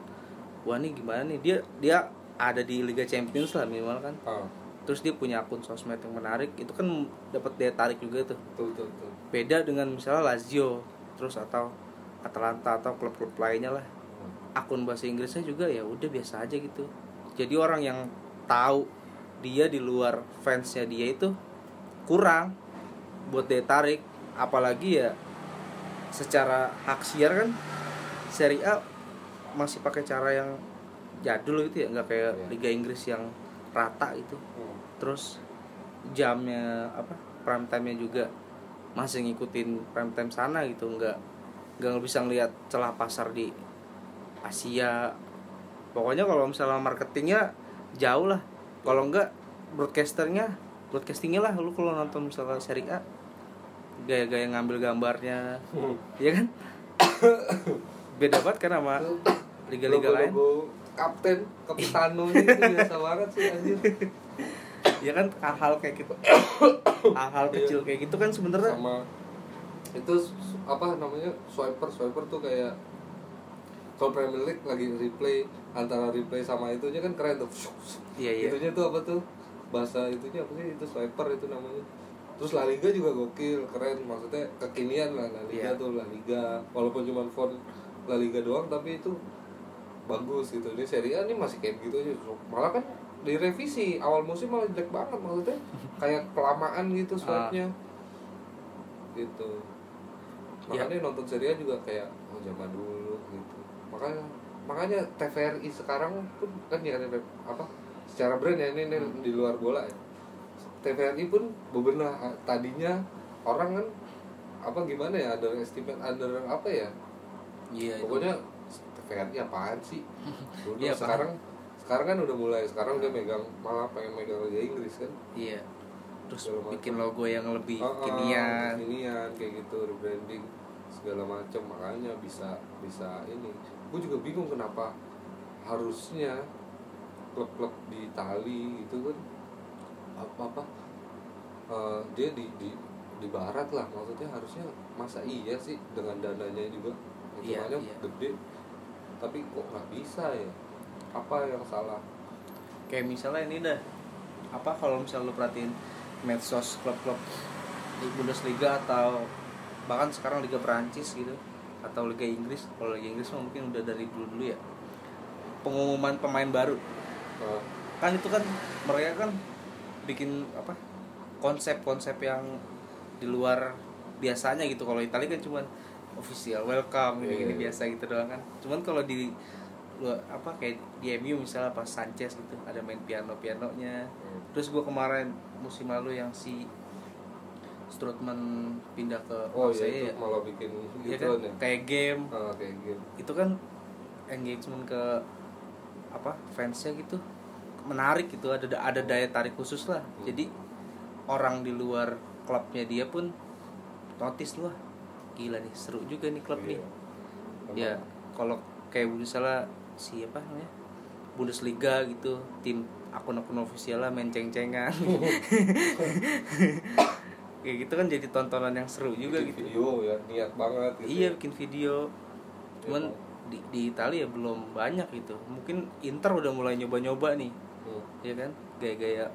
wah nih gimana nih? Dia dia ada di Liga Champions lah minimal kan. Ah. Terus dia punya akun sosmed yang menarik itu kan dapat daya tarik juga tuh. Betul betul, betul. beda dengan misalnya Lazio terus atau Atalanta atau klub-klub lainnya lah. Akun bahasa Inggrisnya juga ya udah biasa aja gitu. Jadi orang yang tahu dia di luar fansnya dia itu kurang buat dia tarik apalagi ya secara hak siar kan Serie A masih pakai cara yang jadul gitu ya nggak kayak Iya. Liga Inggris yang rata gitu Hmm. terus jamnya apa prime time nya juga masih ngikutin prime time sana gitu nggak nggak bisa ngelihat celah pasar di Asia pokoknya kalau misalnya marketingnya jauh lah kalau enggak broadcasternya broadcastingnya lah. Lu kalau nonton misalnya seri A gaya-gaya ngambil gambarnya. Hmm. ya kan? Beda banget kan sama liga-liga lain. Logo-logo kapten kapitano itu biasa banget sih anjir. Ya kan? Hal-hal kayak gitu. Hal-hal Iya. kecil kayak gitu kan sebenarnya. Sama. Itu apa namanya? Swiper swiper tuh kayak kalau Premier League lagi replay antara replay sama itunya kan keren tuh. Iya iya. Itunya tuh apa tuh? Bahasa itunya apa sih? Itu swiper itu namanya. Terus La Liga juga gokil keren. Maksudnya kekinian lah La Liga Iya. tuh La Liga. Walaupun cuma font La Liga doang tapi itu bagus gitu. Ini Serie A ini masih kayak gitu aja. Malah kan direvisi. Awal musim malah jelek banget maksudnya. Kayak kelamaan gitu swipe-nya gitu. Ya. makanya nonton Serie A juga kayak oh zaman dulu makanya makanya TVRI sekarang pun kan ya ada apa secara brand ya ini, ini Hmm. di luar bola ya. TVRI pun bebenah tadinya orang kan apa gimana ya under estimate under apa ya? Iya itu. pokoknya TVRI apaan sih? Dulu Iya, sekarang sekarang kan udah mulai sekarang dia megang malah pengen megang Liga Inggris kan? Iya. Terus Segala macam. bikin logo yang lebih Ah, ah, kinian. kekinian kayak gitu rebranding segala macam. Makanya bisa bisa ini gue juga bingung kenapa harusnya klub-klub di Itali itu kan apa apa eh, dia di di di barat lah maksudnya harusnya masa iya sih dengan dananya juga Iya, iya. gede. Tapi kok nggak bisa ya? Apa yang salah? Kayak misalnya ini dah apa kalau misalnya lu perhatiin medsos klub-klub di Bundesliga atau bahkan sekarang Liga Perancis gitu atau Liga Inggris kalau Liga Inggris mungkin udah dari dulu dulu ya. Pengumuman pemain baru. Eh, kan itu kan mereka kan bikin apa konsep-konsep yang di luar biasanya gitu. Kalau Italia kan cuman official welcome gini, gini Iya. biasa gitu doang kan. Cuman kalau di apa kayak di MU misalnya pas Sanchez gitu ada main piano pianonya hmm. terus gua kemarin musim lalu yang si Strootman pindah ke oh iya itu ya, malah bikin Iya gitu kan? ya? Kayak game. Ah, kayak gitu itu kan engagement ke apa fansnya gitu. Menarik gitu ada ada daya tarik khusus lah. Hmm. jadi orang di luar klubnya dia pun notice wah gila nih seru juga nih klub nih. Iya. ya kalau kayak misalnya siapa namanya Bundesliga gitu tim akun-akun ofisial lah main ceng-cengan kayak gitu kan jadi tontonan yang seru juga Bikin gitu. video ya niat banget gitu iya ya. bikin video. Cuman di, di Italia belum banyak gitu. Mungkin Inter udah mulai nyoba-nyoba nih. Hmm. ya kan? Gaya-gaya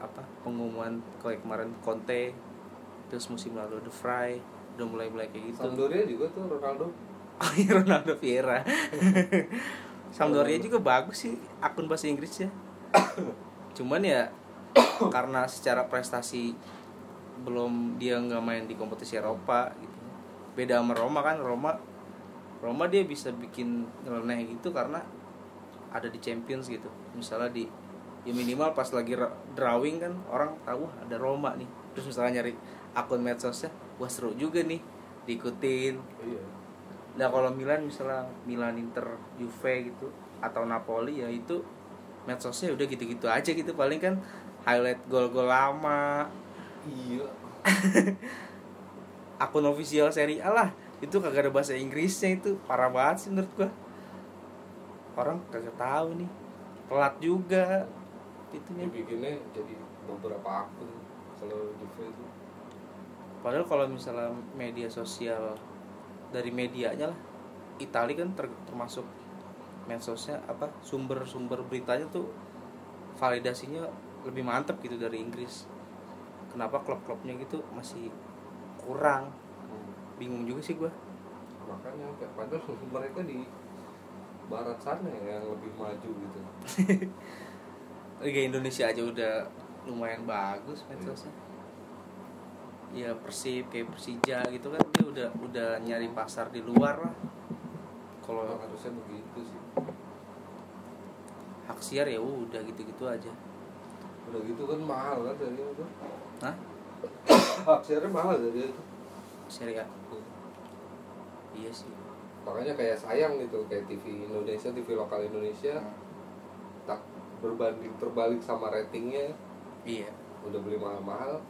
apa pengumuman kayak kemarin Conte terus musim lalu The Fry udah mulai mulai kayak gitu. Sampdoria juga tuh Ronaldo. Oh iya Ronaldo Vieira Sampdoria juga bagus sih akun bahasa Inggrisnya. Cuman ya karena secara prestasi belum dia nggak main di kompetisi Eropa gitu. Beda sama Roma kan Roma Roma dia bisa bikin nyeleneh gitu karena ada di Champions gitu. Misalnya di ya minimal pas lagi ra- drawing kan orang tahu "Wah, ada Roma nih. Terus misalnya nyari akun medsosnya wah seru juga nih diikutin. Iya. Nah kalau Milan misalnya Milan Inter Juve gitu atau Napoli ya itu medsosnya udah gitu-gitu aja gitu. Paling kan highlight gol-gol lama iya. Akun official Serie A lah. Itu kagak ada bahasa Inggrisnya itu. Parah banget sih menurut gua. Orang kagak tahu nih. Telat juga itu nih dibikinnya jadi beberapa akun kalau Juve itu padahal kalau misalnya media sosial dari medianya lah Itali kan ter- termasuk medsosnya apa sumber-sumber beritanya tuh validasinya lebih mantep gitu dari Inggris kenapa klub-klubnya gitu masih kurang? Bingung juga sih gua. Makanya kayak padahal mereka di barat sana yang lebih maju gitu. Liga Indonesia aja udah lumayan bagus medsosnya ya Persib kayak Persija gitu kan dia udah udah nyari pasar di luar lah. Kalau Emang harusnya begitu sih. Hak siar ya udah gitu-gitu aja. Udah gitu kan mahal kan dari itu Hah? hak siarnya mahal dari itu. Serie A iya sih. Makanya kayak sayang gitu kayak TV Indonesia TV lokal Indonesia tak berbanding terbalik sama ratingnya. Iya. Udah beli mahal-mahal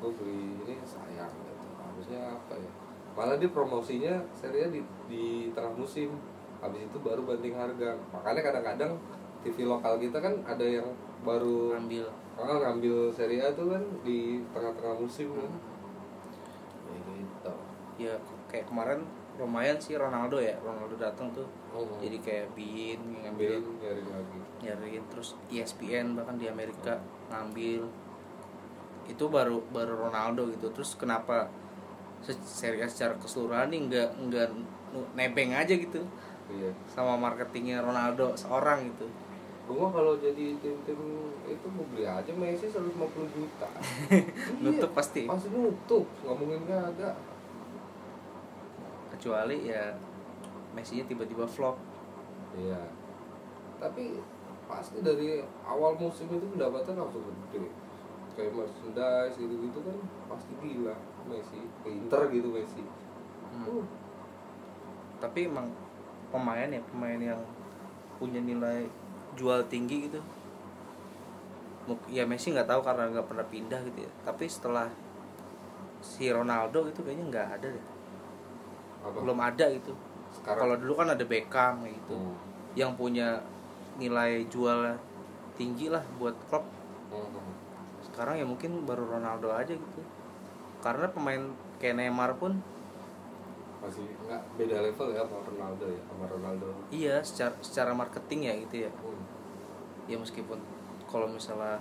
gue beli ini sayang gitu. Harusnya apa ya? Malah dia promosinya serinya di, di tengah musim. Habis itu baru banding harga. Makanya kadang-kadang TV lokal kita kan ada yang baru ambil ah, ngambil seri A tuh kan di tengah-tengah musim kan. Hmm. ya gitu ya kayak kemarin lumayan sih Ronaldo ya Ronaldo datang tuh. Oh, jadi kayak Bin ambil ngambilin nyari lagi. Nyariin terus ESPN bahkan di Amerika ngambil. Itu baru baru Ronaldo gitu. Terus kenapa se- Serie A secara keseluruhan nih nggak nggak nebeng aja gitu iya. sama marketingnya Ronaldo seorang gitu gua kalau jadi tim-tim itu mau beli aja Messi 150 juta. Nutup pasti. Pasti nutup nggak ada kecuali ya Messi nya tiba-tiba flop. Iya. Tapi pasti dari awal musim itu pendapatan langsung gede. Kayak merchandise gitu gitu kan pasti gila Messi. Pinter gitu Messi. Hmm. uh, tapi emang pemain ya pemain yang punya nilai jual tinggi gitu. Ya Messi nggak tahu karena nggak pernah pindah gitu ya. Tapi setelah si Ronaldo gitu kayaknya nggak ada deh. Apa? Belum ada gitu. Kalau dulu kan ada Beckham gitu. Hmm. yang punya nilai jual tinggi lah buat klub. Hmm. sekarang ya mungkin baru Ronaldo aja gitu. Karena pemain kayak Neymar pun masih nggak beda level ya sama Ronaldo ya sama Ronaldo. Iya secara secara marketing ya gitu ya. Hmm. Ya meskipun kalau misalnya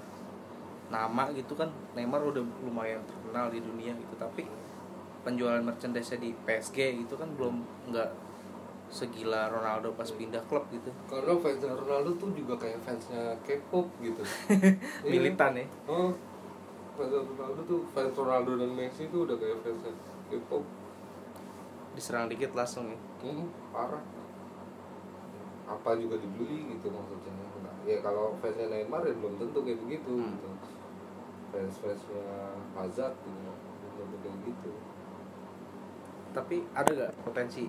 nama gitu kan Neymar udah lumayan terkenal di dunia gitu. Tapi penjualan merchandise di PSG gitu kan belum nggak segila Ronaldo pas pindah klub gitu. Karena fansnya Ronaldo tuh juga kayak fansnya K-pop gitu. Iya. militan ya? Oh fans Ronaldo tuh fans Ronaldo dan Messi tuh udah kayak fansnya K-pop. Diserang dikit langsung ya? Hmm, parah. Apa juga dibeli gitu maksudnya. Ya kalau fansnya Neymar ya belum tentu kayak begitu Hmm. gitu. Fans fansnya Hazard gitu belum tentu kayak gitu. Tapi ada gak potensi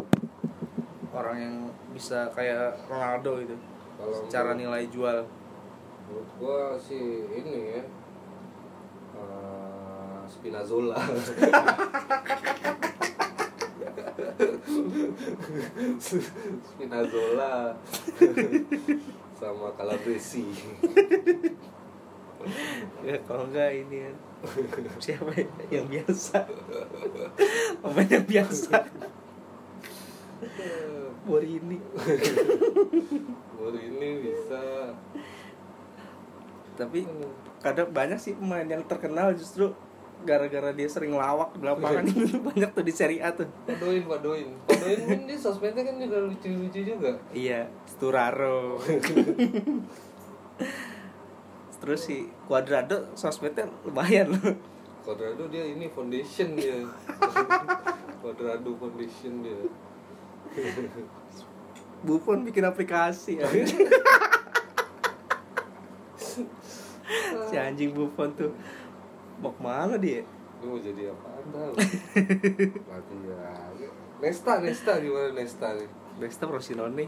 orang yang bisa kayak Ronaldo itu kalau secara menurut- nilai jual. menurut gua sih ini ya eh, Spinazzola. Spinazzola sama Calabresi ya kalau enggak ini kan. Siapa ya? yang biasa? Pemain yang biasa? Borini Baru ini bisa. Tapi kadang banyak sih pemain yang terkenal justru gara-gara dia sering lawak di lapangan banyak tuh di Serie A tuh Padoin, padoin. Padoin kan dia sosmednya kan juga lucu-lucu juga. iya Sturaro terus si Cuadrado sosmednya lumayan loh Quadrado dia ini foundation dia. Quadrado foundation dia. Buffon bikin aplikasi ya. si anjing Buffon tuh mau ke mana dia Dia mau jadi tahu? Mati ya. Nesta, Nesta gimana Nesta nih? Nesta Frosinone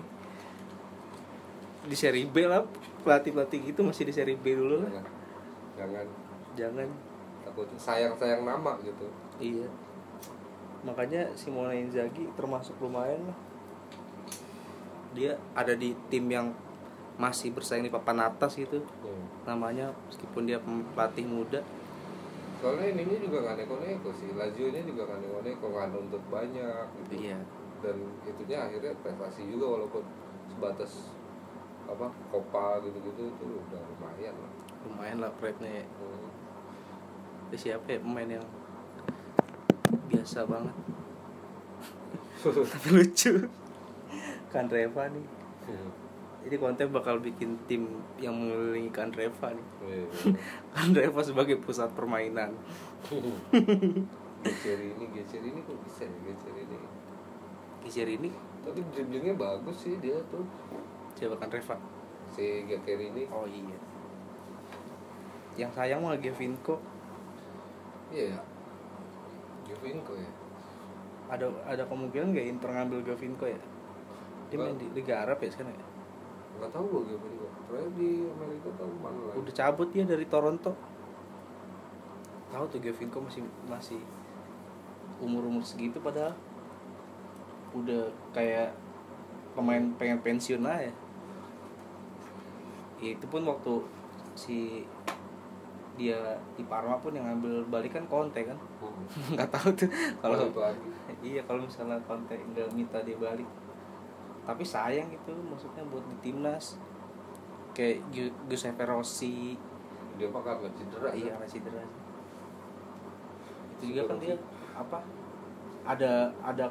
di seri B lah pelatih pelatih gitu masih di seri B dulu lah Jangan, jangan jangan takut sayang-sayang nama gitu. iya makanya Simone Inzaghi termasuk lumayan lah dia ada di tim yang masih bersaing di papan atas gitu Hmm. namanya meskipun dia pelatih muda Soalnya ininya juga nggak neko-neko sih, Lazio-nya juga nggak neko-neko, nggak nuntut banyak gitu. iya Dan itunya akhirnya prestasi juga walaupun sebatas apa Copa gitu-gitu itu udah lumayan lah. lumayan lah pride-nya ya. Hmm. Siapa ya pemain yang biasa banget tapi lucu kan Reva nih jadi konten bakal bikin tim yang mengelilingi kan Reva nih Iya. kan Reva sebagai pusat permainan gecer ini, gecer ini kok bisa ya gecer ini. Kiser ini Tapi dribblingnya bagus sih dia tuh siapa kan Reva si gecer ini. oh iya yang sayang malah Gevinko Iya. ya. Jovinko ya. ada ada kemungkinan nggak Inter ngambil Gevinko ya dia main di Liga Arab ya sekarang ya Nggak tahu gua Jovinko. Terakhir di Amerika tahu mana lagi. udah cabut dia dari Toronto tahu tuh Gevinko masih masih umur umur segitu padahal udah kayak pemain pengen pensiun aja ya, itu pun waktu si dia di Parma pun yang ngambil balik kan Conte kan Hmm. nggak tahu tuh kalau iya kalau misalnya Conte nggak minta dia balik tapi sayang gitu maksudnya buat di timnas. Kayak Gi- Giuseppe Rossi. Dia mah karena cedera. iya kan? cedera. Itu juga kan dia apa ada ada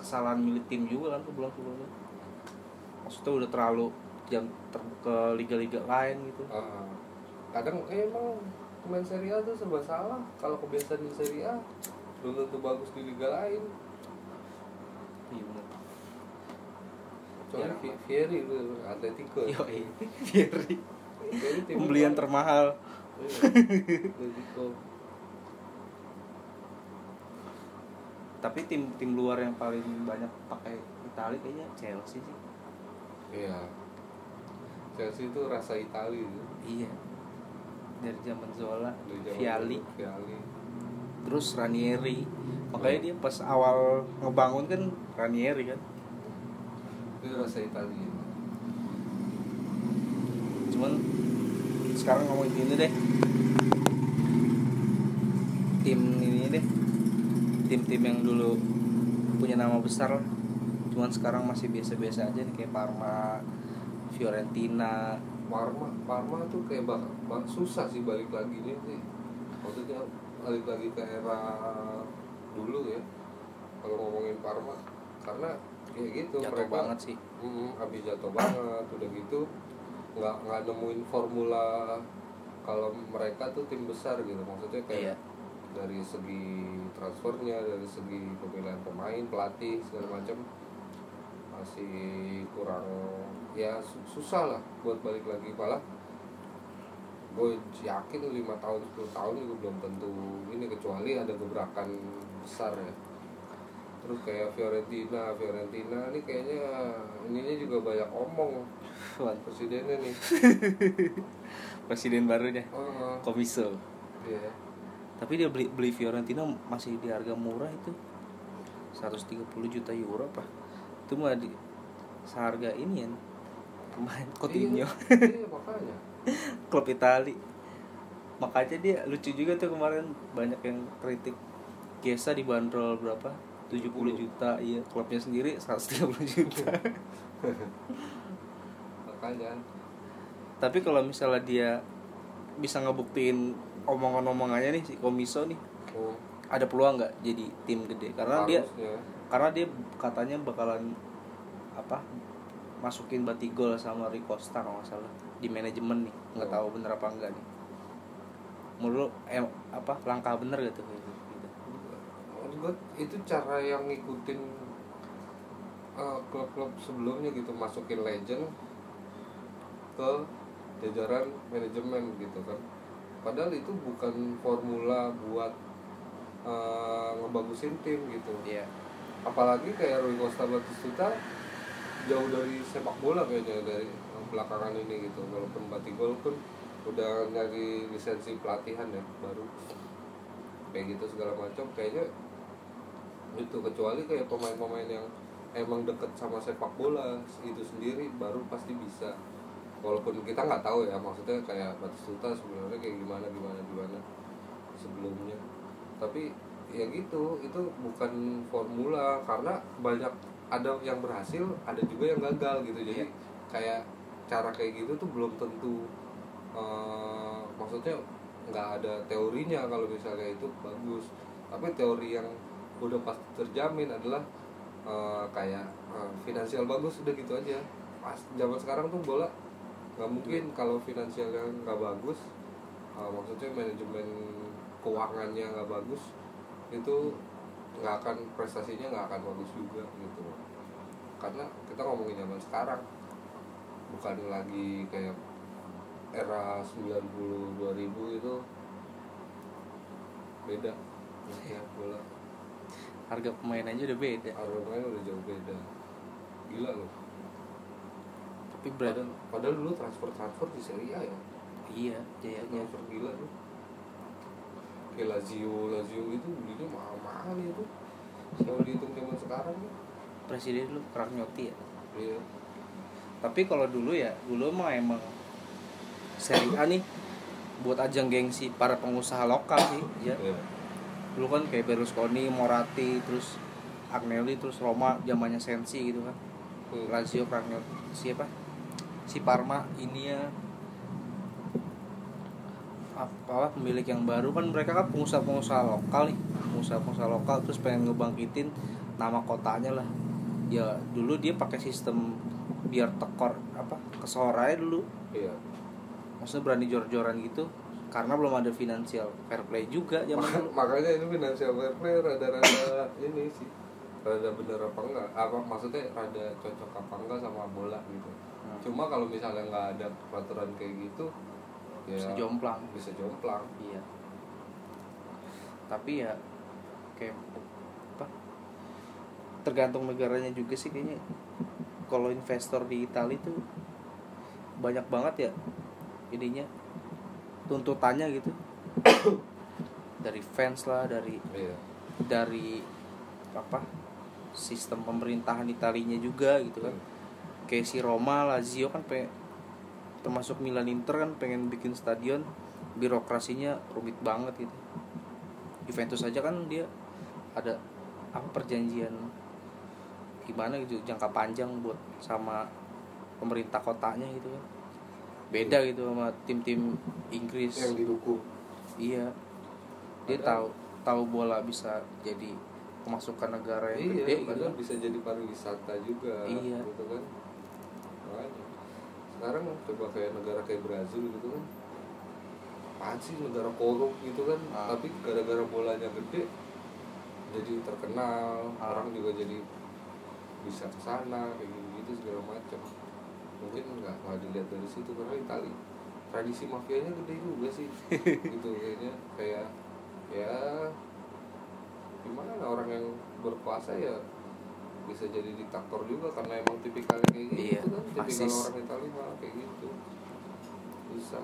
kesalahan milik tim juga kan sebulan sebelumnya. Maksudnya udah terlalu jam terbuka liga-liga lain gitu. Ah, kadang eh, emang pemain Serie A tuh serba salah. Kalau kebiasaan di Serie A belum tentu bagus di liga lain. Iya Soalnya Ya. Fieri itu Atletico. Yo, Fieri. Pembelian termahal. Atletico. Tapi tim tim luar yang paling banyak pakai Itali kayaknya Chelsea sih. Iya. Chelsea itu rasa Itali itu. Iya. Dari zaman Zola Dari zaman Viali dulu, Viali terus Ranieri. Makanya dia pas awal ngebangun kan Ranieri kan itu rasa Itali cuman sekarang ngomongin ini deh. Tim ini deh. Tim-tim yang dulu punya nama besar cuman sekarang masih biasa-biasa aja nih kayak Parma Fiorentina. Parma Parma tuh kayak bak, bak- susah sih balik lagi nih sih. Maksudnya balik lagi ke era dulu ya kalau ngomongin Parma. Karena kayak gitu jatuh mereka banget sih. Mm, habis jatuh banget udah gitu nggak nggak nemuin formula kalau mereka tuh tim besar gitu. Maksudnya iya. kayak dari segi transfernya dari segi pemilihan pemain pelatih segala macam masih kurang ya su- susah lah buat balik lagi. Malah gue yakin lima tahun 10 tahun juga belum tentu ini kecuali ada gebrakan besar ya terus kayak Fiorentina Fiorentina ini kayaknya ininya juga banyak omong. Presidennya nih. Presiden barunya. Oh, Komiso. Iya. Tapi dia beli beli Fiorentina masih di harga murah itu. 130 juta euro apa? Itu mah di seharga ini ya pemain Coutinho. iya, iya makanya. Klub Itali. Makanya dia lucu juga tuh kemarin banyak yang kritik Gesa dibanderol berapa 70 juta iya. Klubnya sendiri 130 juta. Makanya. Tapi kalau misalnya dia bisa ngebuktiin omongan-omongannya nih si Komiso nih oh, ada peluang nggak jadi tim gede? Karena dia harusnya. karena dia katanya bakalan apa masukin Batigol sama Rico Costa kalau nggak salah di manajemen nih. Nggak Oh. tahu bener apa enggak nih. Menurut eh, apa langkah bener gitu gitu Menurut gua itu cara yang ngikutin uh, klub-klub sebelumnya gitu masukin legend ke jajaran manajemen gitu kan. Padahal itu bukan formula buat uh, ngebagusin tim gitu. Iya. Apalagi kayak Rui Costa Batistuta jauh dari sepak bola kayaknya dari belakangan ini gitu. Walaupun Batigol pun udah nyari lisensi pelatihan ya baru. Kayak gitu segala macam kayaknya itu kecuali kayak pemain-pemain yang emang deket sama sepak bola itu sendiri baru pasti bisa. Walaupun kita nggak tahu ya maksudnya kayak Batistuta sebenarnya kayak gimana gimana gimana sebelumnya. Tapi ya gitu itu bukan formula karena banyak ada yang berhasil ada juga yang gagal gitu. Jadi Iya. kayak cara kayak gitu tuh belum tentu eh, maksudnya nggak ada teorinya kalau misalnya itu bagus. Tapi teori yang udah pasti terjamin adalah eh, kayak eh, finansial bagus udah gitu aja. Pas zaman sekarang tuh bola nggak mungkin kalau finansialnya nggak bagus eh, maksudnya manajemen keuangannya nggak bagus itu nggak akan prestasinya nggak akan bagus juga gitu. Karena kita ngomongin zaman sekarang bukan lagi kayak era 90 2000 itu beda. Ya bola harga pemain aja udah beda. Harganya udah jauh beda. Gila loh. Tapi berat padahal, padahal dulu transfer transfer di Serie A ya. Iya jayanya transfer gila tuh. Kayak Lazio Lazio itu belinya mahal-mahal itu kalau dihitung zaman sekarang ya presiden lu Ragnotti ya. Iya. Tapi kalau dulu ya dulu mah emang Serie A nih buat ajang gengsi para pengusaha lokal sih ya. Iya dulu kan kayak Berlusconi, Moratti, terus Agnelli, terus Roma zamannya Sensi gitu kan. Hmm. Lazio, Ragnotti, siapa? Si Parma, ini ya apa pemilik yang baru. Kan mereka kan pengusaha-pengusaha lokal nih. Pengusaha-pengusaha lokal terus pengen ngebangkitin nama kotanya lah. Ya dulu dia pakai sistem biar tekor apa kesor aja dulu. Iya. Maksudnya berani jor-joran gitu karena belum ada financial fair play juga zaman Maka- makanya ini financial fair play rada-rada ini sih rada bener apa enggak? Apa maksudnya rada cocok apa enggak sama bola gitu. Hmm. cuma kalau misalnya nggak ada peraturan kayak gitu ya bisa jomplang. bisa jomplang. Iya. Tapi ya kayak apa tergantung negaranya juga sih kayaknya. Kalau investor di Italia tuh banyak banget ya ininya tuntutannya gitu. Dari fans lah dari iya. dari apa sistem pemerintahan Italinya juga gitu kan. Kayak si Roma Lazio kan pe termasuk Milan Inter kan pengen bikin stadion birokrasinya rumit banget gitu. Juventus aja kan dia ada apa perjanjian gimana gitu jangka panjang buat sama pemerintah kotanya gitu kan beda gitu sama tim-tim Inggris. Yang didukung. Iya. Dia Padahal- tahu tahu bola bisa jadi pemasukan negara yang iya gede gitu. bisa jadi pariwisata juga Iya. gitu kan. Makanya. Sekarang coba kayak negara kayak Brazil gitu kan. Apaan sih negara korup gitu kan? Ah. tapi gara-gara bolanya gede jadi terkenal. Ah. orang juga jadi bisa ke sana kayak gitu segala macam mungkin nggak nggak dilihat dari situ karena Itali. Tradisi mafianya gede juga sih. Gitu kayaknya. Kayak ya gimana orang yang berkuasa ya bisa jadi diktator juga karena emang tipikalnya kayak gitu Iya, kan. Tipikal fasis. orang Italia malah kayak gitu. Bisa.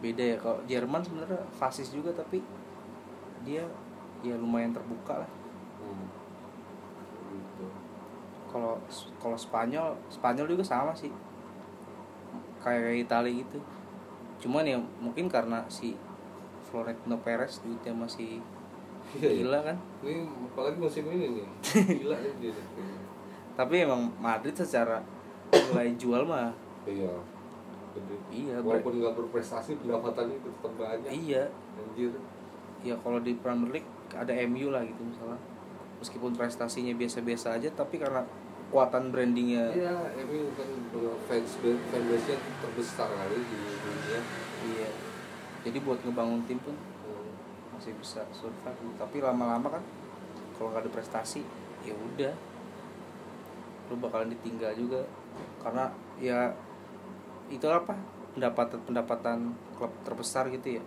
Beda ya kalau Jerman sebenarnya fasis juga tapi dia ya lumayan terbuka lah. Hmm. gitu. Kalau kalau Spanyol Spanyol juga sama sih kayak Italia gitu. Cuman ya mungkin karena si Florentino Perez duitnya masih Iya, iya. gila kan? Ini apalagi musim ini nih. Gila dia tapi emang Madrid secara nilai jual mah iya. Gede. Iya, walaupun nggak berprestasi pendapatannya itu tetap banyak iya. Anjir. Ya kalau di Premier League ada MU lah gitu misalnya. Meskipun prestasinya biasa-biasa aja tapi karena kekuatan brandingnya. Iya MU kan fans fanbase nya terbesar kali di dunia. Iya. Jadi buat ngebangun tim pun Hmm. masih bisa survive. Tapi lama-lama kan kalau nggak ada prestasi ya udah. Lu bakalan ditinggal juga. Karena ya itu apa pendapatan pendapatan klub terbesar gitu ya.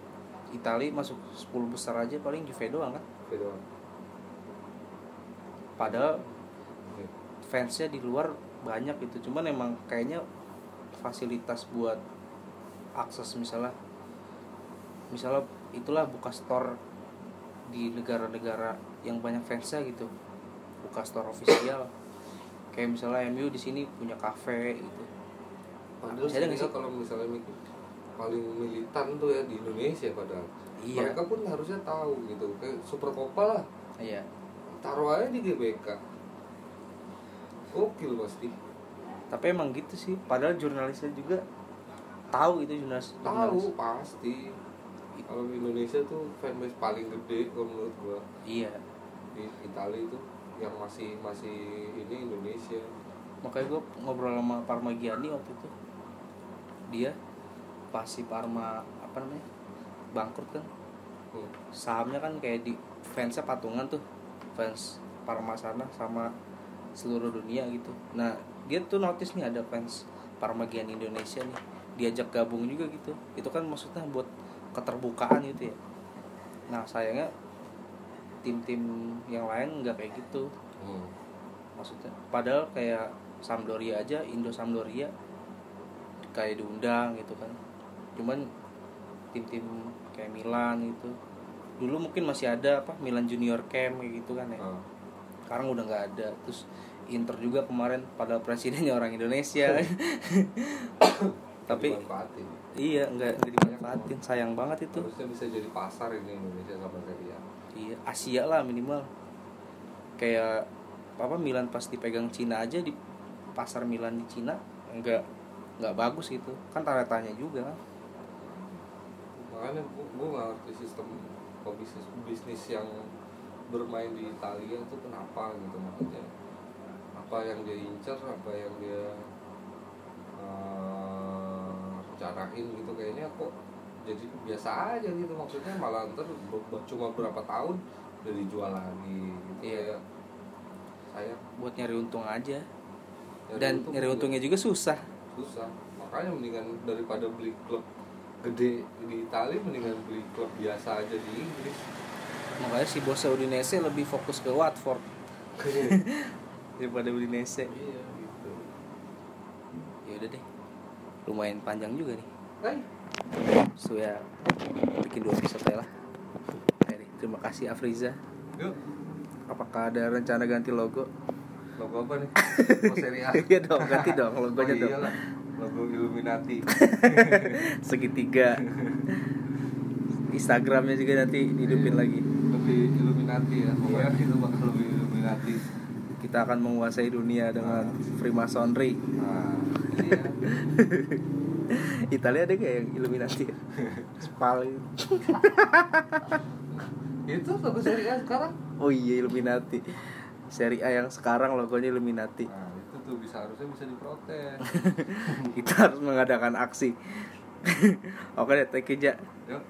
Italia masuk 10 besar aja paling Juve doang kan. Beda padahal Oke. Fansnya di luar banyak gitu. Cuman emang kayaknya fasilitas buat akses misalnya misalnya itulah buka store di negara-negara yang banyak fansnya gitu. Buka store official. Kayak misalnya MU di sini punya cafe gitu. Padahal Masih ada nggak kalau misalnya mikir paling militan tuh ya di Indonesia padahal. Iya. mereka pun harusnya tahu gitu. Kayak Super lah. Iya. Taruh aja di GBK Gokil pasti tapi emang gitu sih. Padahal jurnalisnya juga tahu itu jurnalis tahu pasti. Kalau di Indonesia tuh fanbase paling gede kalau menurut gua. Iya. Di Italia itu yang masih masih ini Indonesia. Makanya gue ngobrol sama Parma Gianni waktu itu. Dia pas si Parma apa namanya bangkrut kan. Hmm. sahamnya kan kayak di fansnya patungan tuh. Fans Parma sana sama seluruh dunia gitu. Nah dia tuh notice nih ada fans Parma Gianni Indonesia nih diajak gabung juga gitu. Itu kan maksudnya buat keterbukaan gitu ya. Nah sayangnya tim-tim yang lain nggak kayak gitu. Hmm. maksudnya padahal kayak Sampdoria aja Indo Sampdoria kayak diundang gitu kan. Cuman tim-tim kayak Milan gitu. Dulu mungkin masih ada apa Milan Junior Camp kayak gitu kan ya. Ah. Sekarang udah nggak ada. Terus Inter juga kemarin pada presidennya orang Indonesia. Tapi iya nggak dimanfaatin. Sayang banget itu. Harusnya bisa jadi pasar ini Indonesia sama Serie A. Iya Asia lah minimal. Kayak apa Milan pas dipegang Cina aja di pasar Milan di Cina nggak nggak bagus gitu. Kan tanda tanya juga kan. Makanya gua, gua nggak ngerti sistem bisnis bisnis yang bermain di Italia itu kenapa gitu maksudnya? Apa yang dia incer apa yang dia eh, rencanain gitu kayaknya kok jadi biasa aja gitu maksudnya malah ntar cuma berapa tahun udah dijual lagi gitu. Iya. saya buat nyari untung aja. Nyari dan untung nyari juga. untungnya juga susah. Susah. Makanya mendingan daripada beli klub gede di Italia mendingan beli klub biasa aja di Inggris makanya si bos Udinese lebih fokus ke Watford. Daripada Udinese. Iya gitu. Ya udah deh. Lumayan panjang juga nih. Hai. so ya bikin dua episode lah. Terima kasih Afriza. Yuk. Apakah ada rencana ganti logo? Logo apa nih? Mau seri A. Iya dong ganti dong logonya oh, dong. iyalah. logo Illuminati. Segitiga. Instagramnya juga nanti dihidupin Iya. lagi lebih Illuminati ya pokoknya itu bakal lebih Illuminati. Kita akan menguasai dunia dengan Freemasonry. Nah iya Italia ada kayak yang Illuminati Spal. Itu logo seri A sekarang. Oh iya Illuminati. Seri A yang sekarang logonya Illuminati. Nah itu tuh bisa harusnya bisa diprotes. Kita harus mengadakan aksi. Oke deh thank you Ja. Yuk